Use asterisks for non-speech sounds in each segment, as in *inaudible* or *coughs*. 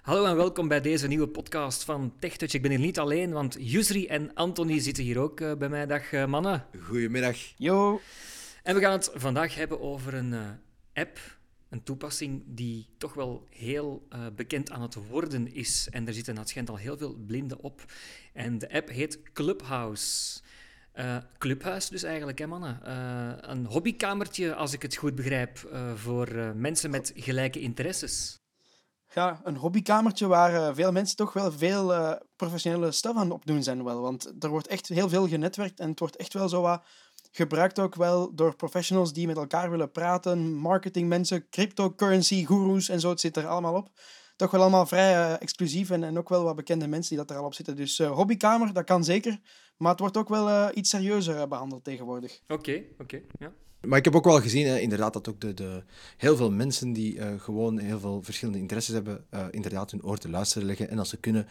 Hallo en welkom bij deze nieuwe podcast van TechTouch. Ik ben hier niet alleen, want Yusri en Anthony zitten hier ook uh, bij mij. Dag uh, mannen. Goedemiddag. Yo. En we gaan het vandaag hebben over een uh, app, een toepassing die toch wel heel bekend aan het worden is. En er zitten, schijnt al heel veel blinden op. En de app heet Clubhouse. Uh, clubhuis dus eigenlijk, hè mannen. Uh, een hobbykamertje, als ik het goed begrijp, uh, voor mensen met gelijke interesses. Ja, een hobbykamertje waar veel mensen toch wel veel professionele stuff aan opdoen zijn wel. Want er wordt echt heel veel genetwerkt en het wordt echt wel zo wat gebruikt ook wel door professionals die met elkaar willen praten, marketingmensen, cryptocurrency gurus en zo, het zit er allemaal op toch wel allemaal vrij uh, exclusief en, en ook wel wat bekende mensen die dat er al op zitten. Dus hobbykamer, dat kan zeker. Maar het wordt ook wel iets serieuzer behandeld tegenwoordig. Oké, oké, ja. Maar ik heb ook wel gezien, hè, inderdaad, dat ook de, de, heel veel mensen die gewoon heel veel verschillende interesses hebben, inderdaad hun oor te luisteren leggen. En als ze kunnen,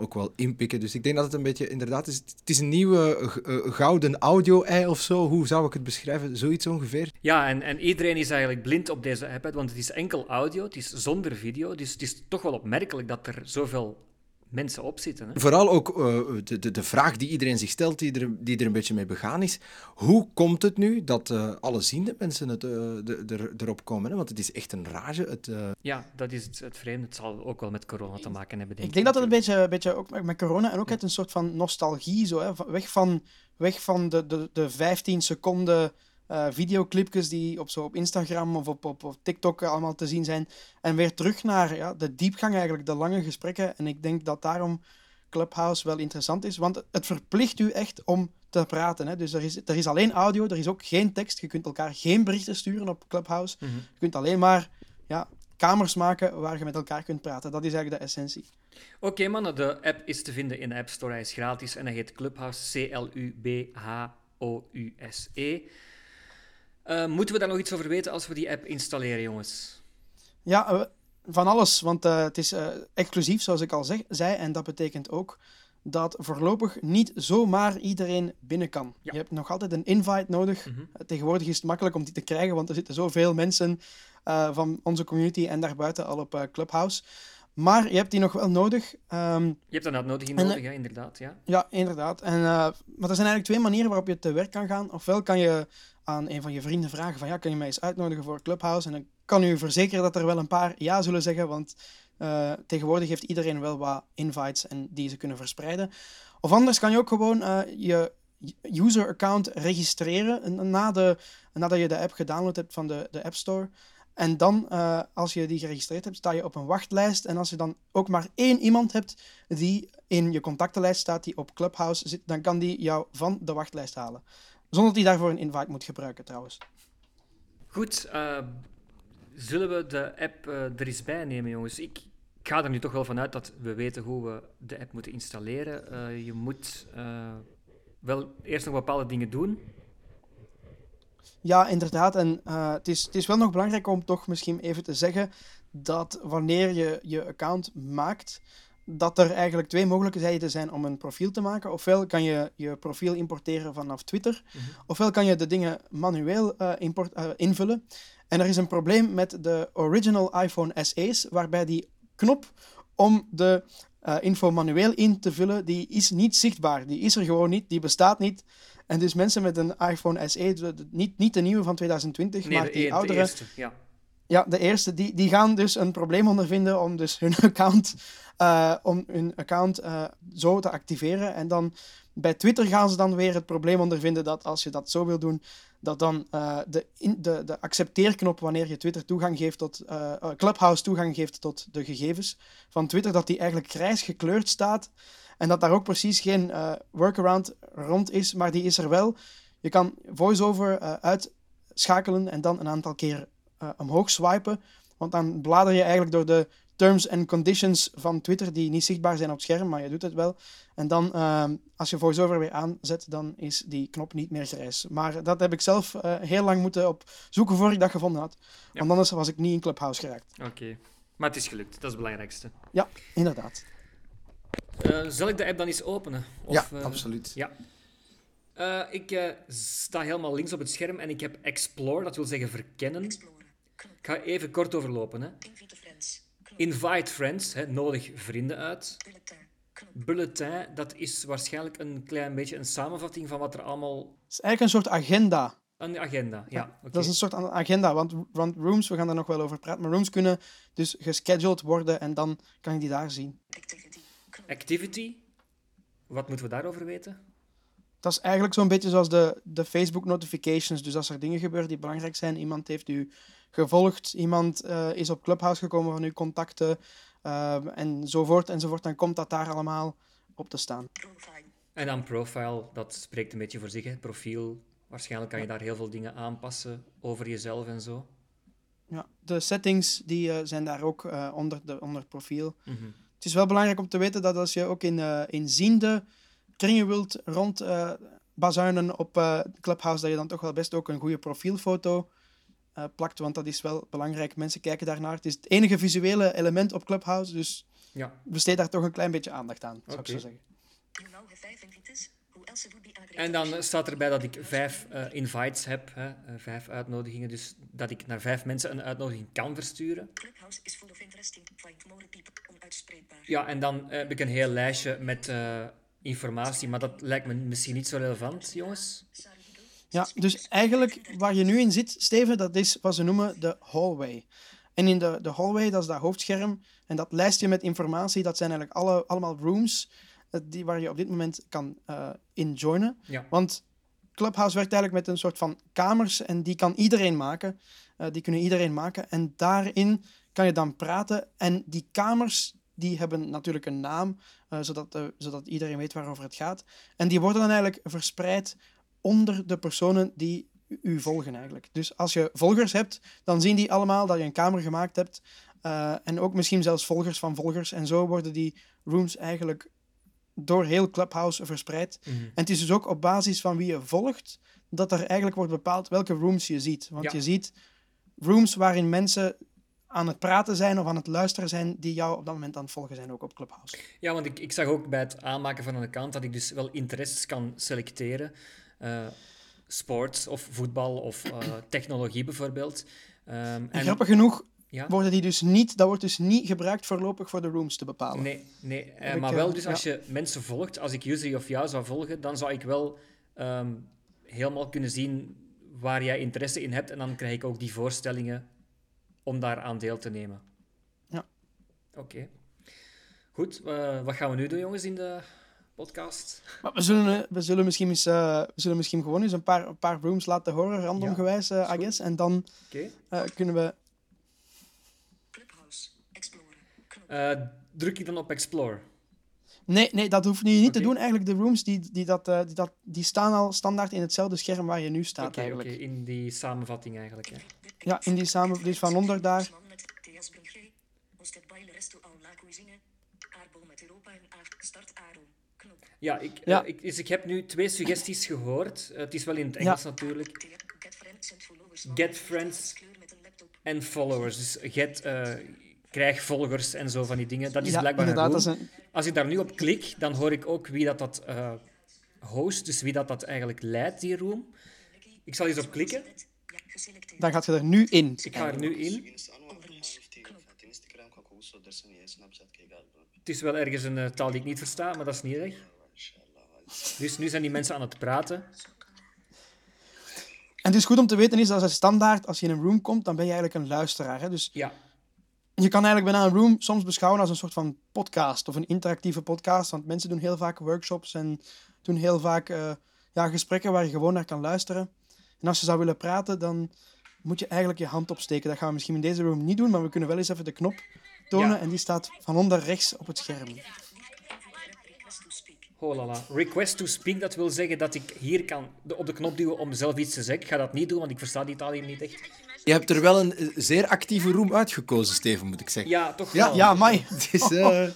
ook wel inpikken. Dus ik denk dat het een beetje, inderdaad, is, het is een nieuwe uh, gouden audio-ei of zo. Hoe zou ik het beschrijven? Zoiets ongeveer. Ja, en, en iedereen is eigenlijk blind op deze app, want het is enkel audio, het is zonder video. Dus het is toch wel opmerkelijk dat er zoveel mensen op zitten. Hè? Vooral ook uh, de, de, de vraag die iedereen zich stelt, die er, die er een beetje mee begaan is. Hoe komt het nu dat uh, alle ziende mensen het, uh, de, er, erop komen? Hè? Want het is echt een rage. Het, Ja, dat is het, het vreemde. Het zal ook wel met corona te maken hebben, denk ik. denk dat het een beetje, een beetje ook met corona en ook het een soort van nostalgie, zo, hè? weg van, weg van de, de, de 15 seconden uh, videoclipjes die op, zo op Instagram of op, op, op, TikTok allemaal te zien zijn. En weer terug naar ja, de diepgang, eigenlijk, de lange gesprekken. En ik denk dat daarom Clubhouse wel interessant is, want het verplicht u echt om te praten. Hè. Dus er is, er is alleen audio, er is ook geen tekst. Je kunt elkaar geen berichten sturen op Clubhouse. Mhm. Je kunt alleen maar ja, kamers maken waar je met elkaar kunt praten. Dat is eigenlijk de essentie. Oké okay, mannen, de app is te vinden in de App Store. Hij is gratis en hij heet Clubhouse, C-L-U-B-H-O-U-S-E. Uh, moeten we daar nog iets over weten als we die app installeren, jongens? Ja, uh, van alles. Want uh, het is exclusief, zoals ik al zeg, zei. En dat betekent ook dat voorlopig niet zomaar iedereen binnen kan. Ja. Je hebt nog altijd een invite nodig. Mm -hmm. Tegenwoordig is het makkelijk om die te krijgen, want er zitten zoveel mensen van onze community en daarbuiten al op Clubhouse. Maar je hebt die nog wel nodig. Um, je hebt dat nodig in nodig, ja, inderdaad. Ja, ja inderdaad. En, maar er zijn eigenlijk twee manieren waarop je te werk kan gaan. Ofwel kan je aan een van je vrienden vragen van ja, kan je mij eens uitnodigen voor Clubhouse? En dan kan u verzekeren dat er wel een paar ja zullen zeggen, want uh, tegenwoordig heeft iedereen wel wat invites en die ze kunnen verspreiden. Of anders kan je ook gewoon uh, je user account registreren na de, nadat je de app gedownload hebt van de, de App Store. En dan, uh, als je die geregistreerd hebt, sta je op een wachtlijst. En als je dan ook maar één iemand hebt die in je contactenlijst staat, die op Clubhouse zit, dan kan die jou van de wachtlijst halen. Zonder dat hij daarvoor een invite moet gebruiken, trouwens. Goed, uh, zullen we de app uh, er eens bij nemen, jongens? Ik, ga er nu toch wel vanuit dat we weten hoe we de app moeten installeren. Uh, je moet wel eerst nog bepaalde dingen doen. Ja, inderdaad. En het, is, het is wel nog belangrijk om toch misschien even te zeggen dat wanneer je je account maakt, dat er eigenlijk twee mogelijkheden zijn om een profiel te maken. Ofwel kan je je profiel importeren vanaf Twitter, mhm. ofwel kan je de dingen manueel uh, import, uh, invullen. En er is een probleem met de original iPhone SE's, waarbij die knop om de uh, info manueel in te vullen, die is niet zichtbaar. Die is er gewoon niet, die bestaat niet. En dus mensen met een iPhone SE, niet, niet de nieuwe van 2020, nee, maar de, die de oudere... Ja. Ja, de eerste, die, die gaan dus een probleem ondervinden om dus hun *laughs* account, uh, om hun account uh, zo te activeren. En dan bij Twitter gaan ze dan weer het probleem ondervinden dat als je dat zo wil doen, dat dan uh, de, in, de, de accepteerknop wanneer je Twitter toegang geeft tot, Clubhouse toegang geeft tot de gegevens van Twitter, dat die eigenlijk grijs gekleurd staat. En dat daar ook precies geen workaround rond is, maar die is er wel. Je kan voiceover uitschakelen en dan een aantal keer uh, omhoog swipen. Want dan blader je eigenlijk door de terms and conditions van Twitter, die niet zichtbaar zijn op het scherm, maar je doet het wel. En dan, uh, als je VoiceOver weer aanzet, dan is die knop niet meer grijs. Maar dat heb ik zelf uh, heel lang moeten opzoeken voor ik dat gevonden had. Ja. Want anders was ik niet in Clubhouse geraakt. Oké, okay. maar het is gelukt. Dat is het belangrijkste. Ja, inderdaad. Uh, zal ik de app dan eens openen? Of, ja, absoluut. Ja. Uh, ik uh, sta helemaal links op het scherm en ik heb Explore, dat wil zeggen verkennen. Explore. Ik ga even kort overlopen. Hè. Invite friends, hè, nodig vrienden uit. Bulletin. Dat is waarschijnlijk een klein beetje een samenvatting van wat er allemaal... Het is eigenlijk een soort agenda. Een agenda, ja. Dat is een soort agenda, want, want rooms, we gaan daar nog wel over praten, maar rooms kunnen dus gescheduled worden en dan kan je die daar zien. Activity, wat moeten we daarover weten? Dat is eigenlijk zo'n beetje zoals de, de Facebook notifications. Dus als er dingen gebeuren die belangrijk zijn, iemand heeft u gevolgd, iemand eh, is op Clubhouse gekomen van uw contacten, uh, enzovoort, enzovoort, dan komt dat daar allemaal op te staan. En dan profile, dat spreekt een beetje voor zich, hè. profiel. Waarschijnlijk kan je daar heel veel dingen aanpassen over jezelf en zo. Ja, de settings die, uh, zijn daar ook onder, de, onder profiel. Mhm. Het is wel belangrijk om te weten dat als je ook in, in ziende kringen wilt rond bazuinen op Clubhouse, dat je dan toch wel best ook een goede profielfoto plakt, want dat is wel belangrijk. Mensen kijken daarnaar. Het is het enige visuele element op Clubhouse, dus Ja, besteed daar toch een klein beetje aandacht aan, zou ik zo zeggen. En dan staat erbij dat ik vijf eh, invites heb, hè, eh, vijf uitnodigingen, dus dat ik naar vijf mensen een uitnodiging kan versturen. Clubhouse is full of interesting. Find more people. Onuitspreekbaar. Ja, en dan eh, heb ik een heel lijstje met eh, informatie, maar dat lijkt me misschien niet zo relevant, jongens. Ja, dus eigenlijk waar je nu in zit, Steven, dat is wat ze noemen de hallway. En in de, de hallway, dat is dat hoofdscherm. En dat lijstje met informatie, dat zijn eigenlijk alle, allemaal rooms eh, die, waar je op dit moment kan eh in joinen. Ja. Want Clubhouse werkt eigenlijk met een soort van kamers en die kan iedereen maken. Eh, die kunnen iedereen maken. En daarin kan je dan praten. En die kamers, die hebben natuurlijk een naam, eh, zodat, eh, zodat iedereen weet waarover het gaat. En die worden dan eigenlijk verspreid onder de personen die u- volgen eigenlijk. Dus als je volgers hebt, dan zien die allemaal dat je een kamer gemaakt hebt. Eh, en ook misschien zelfs volgers van volgers. En zo worden die rooms eigenlijk door heel Clubhouse verspreid. Mhm. En het is dus ook op basis van wie je volgt, dat er eigenlijk wordt bepaald welke rooms je ziet. Want Ja. je ziet rooms waarin mensen aan het praten zijn of aan het luisteren zijn, die jou op dat moment aan het volgen zijn, ook op Clubhouse. Ja, want ik, ik zag ook bij het aanmaken van een account dat ik dus wel interesses kan selecteren. Eh, sport of voetbal of eh, *coughs* technologie bijvoorbeeld. Ehm, En, grappig genoeg ja, worden die dus niet, dat wordt dus niet gebruikt voorlopig voor de rooms te bepalen. nee, nee eh, maar wel dus ja. als je mensen volgt, als ik Yusri of jou zou volgen, dan zou ik wel ehm, helemaal kunnen zien waar jij interesse in hebt en dan krijg ik ook die voorstellingen om daar aan deel te nemen. Ja. Oké. Goed, eh, wat gaan we nu doen jongens in de podcast? Maar we zullen, eh, we zullen, misschien, eens, eh, we zullen misschien gewoon eens een paar, een paar rooms laten horen, randomgewijs, eh is I guess. En dan Oké. eh, kunnen we... Clubhouse. Eh, druk ik dan op Explore? Nee, nee, dat hoef je niet te doen. Eigenlijk, de rooms die, die, dat, eh, die, dat, die staan al standaard in hetzelfde scherm waar je nu staat oké, in die samenvatting eigenlijk. Hè. Ja, in die samen, dus van onder daar. Ja, ik, Ja. eh, ik, dus ik heb nu twee suggesties gehoord. Eh, het is wel in het Engels natuurlijk. Get friends. En followers. Dus get, eh, krijg volgers en zo van die dingen. Dat is Ja, blijkbaar een Dat is een, Als ik daar nu op klik, dan hoor ik ook wie dat, dat host, dus wie dat, dat eigenlijk leidt, die room. Ik zal eens op klikken. Dan gaat je er nu in. Ik ga er nu in. Het is wel ergens een eh, taal die ik niet versta, maar dat is niet erg. Dus nu zijn die mensen aan het praten. En het is goed om te weten is dat als standaard, als je in een room komt, dan ben je eigenlijk een luisteraar. Hè? Dus Ja, je kan eigenlijk bijna een room soms beschouwen als een soort van podcast of een interactieve podcast. Want mensen doen heel vaak workshops en doen heel vaak eh, ja, gesprekken waar je gewoon naar kan luisteren. En als je zou willen praten, dan moet je eigenlijk je hand opsteken. Dat gaan we misschien in deze room niet doen, maar we kunnen wel eens even de knop tonen. Ja. En die staat van onder rechts op het scherm. Request to speak. holala. Request to speak, dat wil zeggen dat ik hier kan op de knop duwen om zelf iets te zeggen. Ik ga dat niet doen, want ik versta die taal hier niet echt. Je hebt er wel een eh, zeer actieve room uitgekozen, Steven, moet ik zeggen. Ja, toch Ja, wel. Ja, mai. *laughs* Het is, eh,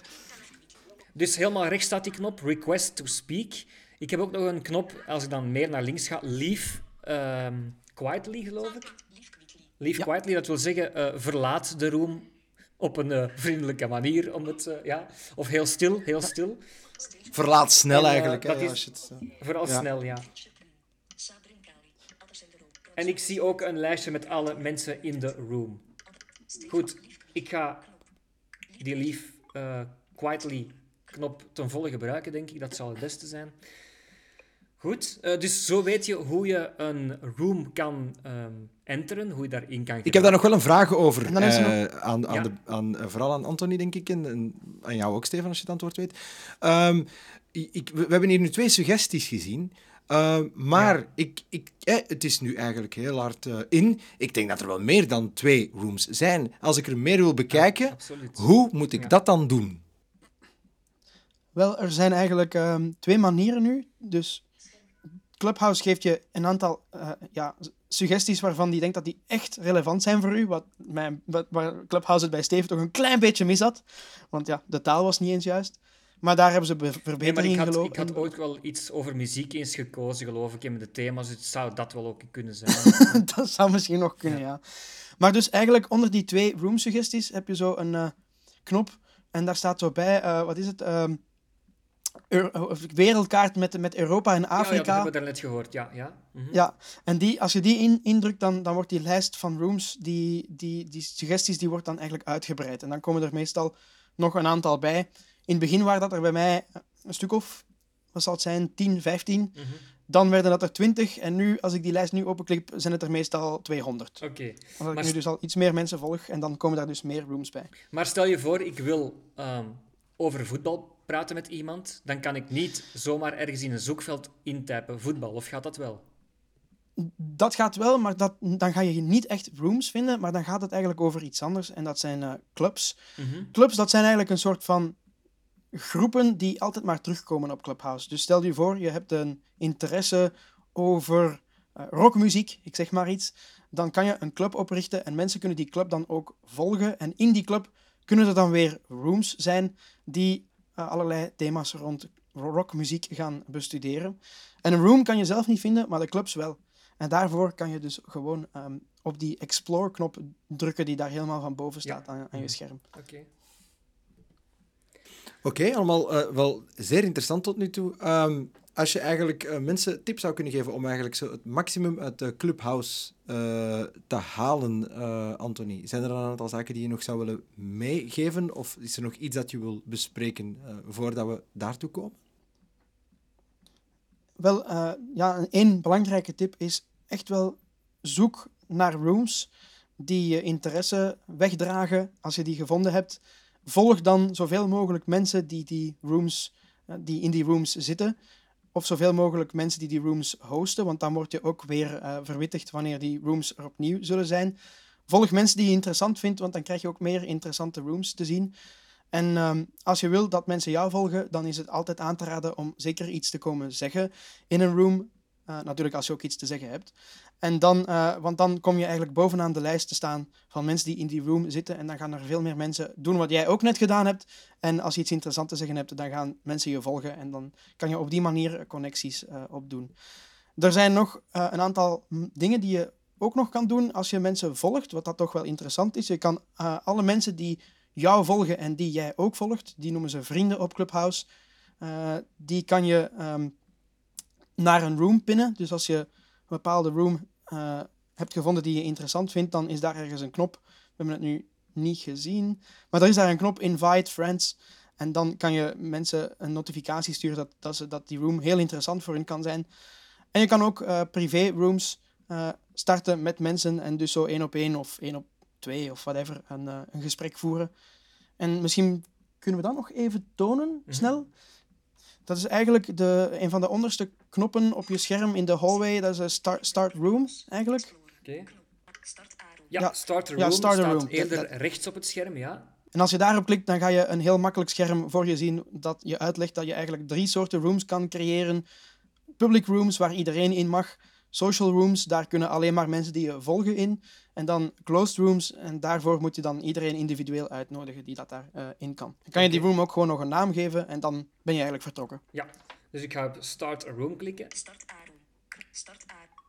Dus helemaal rechts staat die knop, request to speak. Ik heb ook nog een knop, als ik dan meer naar links ga, leave ehm, quietly, geloof ik. Leave quietly, dat wil zeggen, eh, verlaat de room op een eh, vriendelijke manier, om het, eh, ja. Of heel stil, heel stil. verlaat snel En, eigenlijk. hè, dat ja, is- als je het, Vooral Ja. snel, ja. En ik zie ook een lijstje met alle mensen in de room. Goed, ik ga die leave eh, quietly knop ten volle gebruiken, denk ik. Dat zal het beste zijn. Goed, eh, dus zo weet je hoe je een room kan ehm, enteren, hoe je daarin kan Ik heb daar nog wel een vraag over. En dan is er eh, aan, aan Ja. de, aan, eh, vooral aan Anthony, denk ik. En, en aan jou ook, Stefan, als je het antwoord weet. Ehm, ik, we, we hebben hier nu twee suggesties gezien. Ehm, maar Ja. ik, ik, eh, het is nu eigenlijk heel hard in. Ik denk dat er wel meer dan twee rooms zijn. Als ik er meer wil bekijken, hoe moet ik Ja. dat dan doen? Wel, er zijn eigenlijk ehm, twee manieren nu. Dus Clubhouse geeft je een aantal eh, ja, suggesties waarvan die denkt dat die echt relevant zijn voor u. Wat mijn, wat, waar Clubhouse het bij Steven toch een klein beetje mis had. Want ja, de taal was niet eens juist. Maar daar hebben ze be- Nee, verbetering ik had, ik had ooit wel iets over muziek eens gekozen, geloof ik, in de thema's. Dus het zou dat wel ook kunnen zijn. *laughs* dat zou misschien nog kunnen, ja. Maar dus eigenlijk onder die twee room suggesties heb je zo een eh, knop. En daar staat zo bij, eh, wat is het? Ehm, wereldkaart met, met Europa en Ja, ja, dat Afrika. hebben we daarnet gehoord. Ja, ja. Mhm. Ja, en die, als je die in, indrukt, dan, dan wordt die lijst van rooms, die, die, die suggesties, die wordt dan eigenlijk uitgebreid. En dan komen er meestal nog een aantal bij. In het begin waren dat er bij mij een stuk of, wat zal het zijn, 10, 15. Mhm. Dan werden dat er 20. En nu, als ik die lijst nu openklik, zijn het er meestal 200. Oké. Omdat ik nu dus al iets meer mensen volg. En dan komen daar dus meer rooms bij. Maar stel je voor, ik wil ehm, over voetbal praten met iemand, dan kan ik niet zomaar ergens in een zoekveld intypen voetbal. Of gaat dat wel? Dat gaat wel, maar dat, dan ga je niet echt rooms vinden. Maar dan gaat het eigenlijk over iets anders. En dat zijn eh, clubs. Mhm. Clubs, dat zijn eigenlijk een soort van groepen die altijd maar terugkomen op Clubhouse. Dus stel je voor, je hebt een interesse over eh, rockmuziek, ik zeg maar iets. Dan kan je een club oprichten en mensen kunnen die club dan ook volgen. En in die club kunnen er dan weer rooms zijn die allerlei thema's rond rockmuziek gaan bestuderen. En een room kan je zelf niet vinden, maar de clubs wel. En daarvoor kan je dus gewoon ehm, op die Explore-knop drukken die daar helemaal van boven staat aan, aan je scherm. Oké. Oké, allemaal eh, wel zeer interessant tot nu toe. Ehm, als je eigenlijk eh, mensen tips zou kunnen geven om eigenlijk zo het maximum uit de Clubhouse eh, te halen, Anthony, zijn er dan een aantal zaken die je nog zou willen meegeven? Of is er nog iets dat je wil bespreken voordat we daartoe komen? Wel, ja, één belangrijke tip is echt wel zoek naar rooms die je interesse wegdragen. Als je die gevonden hebt, volg dan zoveel mogelijk mensen die, die, rooms, die in die rooms zitten. Of zoveel mogelijk mensen die die rooms hosten, want dan word je ook weer eh, verwittigd wanneer die rooms er opnieuw zullen zijn. Volg mensen die je interessant vindt, want dan krijg je ook meer interessante rooms te zien. En ehm, als je wil dat mensen jou volgen, dan is het altijd aan te raden om zeker iets te komen zeggen in een room. Eh, natuurlijk als je ook iets te zeggen hebt. En dan, eh, want dan kom je eigenlijk bovenaan de lijst te staan van mensen die in die room zitten. En dan gaan er veel meer mensen doen wat jij ook net gedaan hebt. En als je iets interessants te zeggen hebt, dan gaan mensen je volgen. En dan kan je op die manier connecties eh, opdoen. Er zijn nog een aantal mm, dingen die je ook nog kan doen als je mensen volgt, wat dat toch wel interessant is. Je kan alle mensen die jou volgen en die jij ook volgt, die noemen ze vrienden op Clubhouse. Die kan je ehm, naar een room pinnen. Dus als je een bepaalde room eh, hebt gevonden die je interessant vindt, dan is daar ergens een knop. We hebben het nu niet gezien, maar er is daar een knop Invite Friends. En dan kan je mensen een notificatie sturen dat, dat, ze, dat die room heel interessant voor hen kan zijn. En je kan ook eh, privé rooms eh, starten met mensen en dus zo één op één of één op twee of whatever een, een gesprek voeren. En misschien kunnen we dat nog even tonen, snel. Dat is eigenlijk de, een van de onderste knoppen op je scherm in de hallway. Dat is een start, start room, eigenlijk. Oké. Start Aaron. Ja, Ja. start a Ja, room start staat room. eerder Dat- dat- rechts op het scherm, ja. En als je daarop klikt, dan ga je een heel makkelijk scherm voor je zien dat je uitlegt dat je eigenlijk drie soorten rooms kan creëren. Public rooms, waar iedereen in mag. Social rooms, daar kunnen alleen maar mensen die je volgen in. En dan closed rooms, en daarvoor moet je dan iedereen individueel uitnodigen die dat daarin in in kan. Dan kan je die room ook gewoon nog een naam geven en dan ben je eigenlijk vertrokken. Ja. Dus ik ga op start a room klikken. Start Aaron. K- Start Aaron.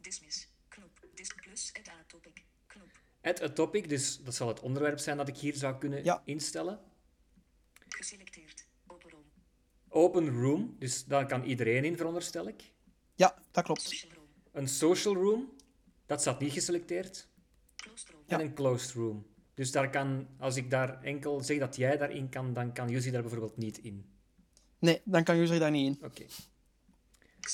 Dismiss. Knop. Dis plus add a topic. Knop. Add a topic, dus dat zal het onderwerp zijn dat ik hier zou kunnen Ja. instellen. Geselecteerd. Open room. Open room, dus daar kan iedereen in, veronderstel ik. Ja, dat klopt. Een social room, dat staat niet geselecteerd. En een closed room. Dus daar kan, als ik daar enkel zeg dat jij daarin kan, dan kan Jussi daar bijvoorbeeld niet in. Nee, dan kan user daar niet in. Oké.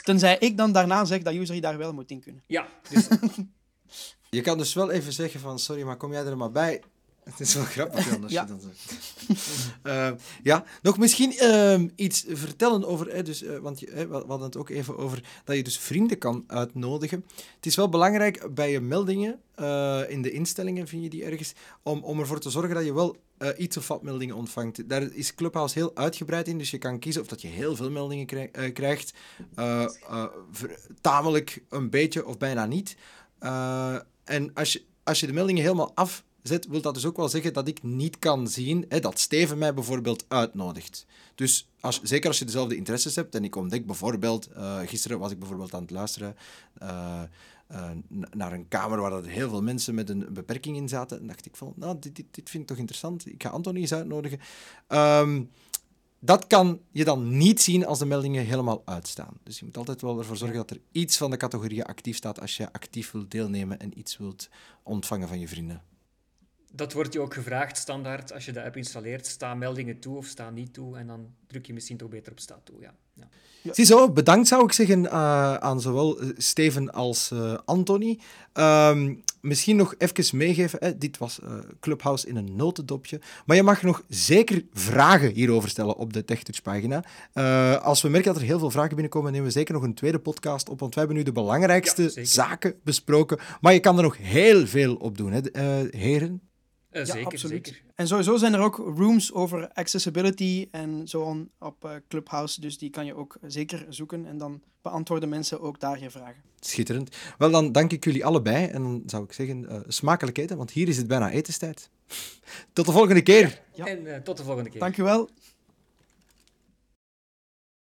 Tenzij ik dan daarna zeg dat user daar wel moet in kunnen. Ja, dus *laughs* Je kan dus wel even zeggen van, sorry, maar kom jij er maar bij? *laughs* Het is wel grappig dan, als Ja. je dan zegt. Eh, ja, nog misschien ehm, iets vertellen over, hè, dus, eh, want je, we hadden het ook even over dat je dus vrienden kan uitnodigen. Het is wel belangrijk bij je meldingen, eh, in de instellingen vind je die ergens, om, om ervoor te zorgen dat je wel iets of wat meldingen ontvangt. Daar is Clubhouse heel uitgebreid in, dus je kan kiezen of dat je heel veel meldingen krij- krijgt, tamelijk een beetje of bijna niet. En als je, als je de meldingen helemaal afzet, wil dat dus ook wel zeggen dat ik niet kan zien hè, dat Steven mij bijvoorbeeld uitnodigt. Dus als, zeker als je dezelfde interesses hebt en ik ontdek bijvoorbeeld, eh, gisteren was ik bijvoorbeeld aan het luisteren eh, eh, naar een kamer waar heel veel mensen met een beperking in zaten. En dacht ik van, nou, dit, dit, dit vind ik toch interessant. Ik ga Anthony eens uitnodigen. Ehm, dat kan je dan niet zien als de meldingen helemaal uitstaan. Dus je moet altijd wel ervoor zorgen dat er iets van de categorieën actief staat als je actief wilt deelnemen en iets wilt ontvangen van je vrienden. Dat wordt je ook gevraagd standaard. Als je de app installeert, staan meldingen toe of staan niet toe. En dan druk je misschien toch beter op staat toe. Ja. Ja. Ziezo, bedankt zou ik zeggen eh, aan zowel eh, Steven als eh, Anthony. Ehm, misschien nog even meegeven, hè, dit was Clubhouse in een notendopje. Maar je mag nog zeker vragen hierover stellen op de TechTouch pagina. Als we merken dat er heel veel vragen binnenkomen, nemen we zeker nog een tweede podcast op, want wij hebben nu de belangrijkste Ja, zaken besproken. Maar je kan er nog heel veel op doen, hè, heren. Eh, Ja, zeker, absoluut. zeker. En sowieso zijn er ook rooms over accessibility en zo on op eh, Clubhouse. Dus die kan je ook zeker zoeken. En dan beantwoorden mensen ook daar je vragen. Schitterend. Wel, dan dank ik jullie allebei. En dan zou ik zeggen, eh, smakelijk eten, want hier is het bijna etenstijd. *laughs* Tot de volgende keer. Ja. En eh, tot de volgende keer. Dankjewel.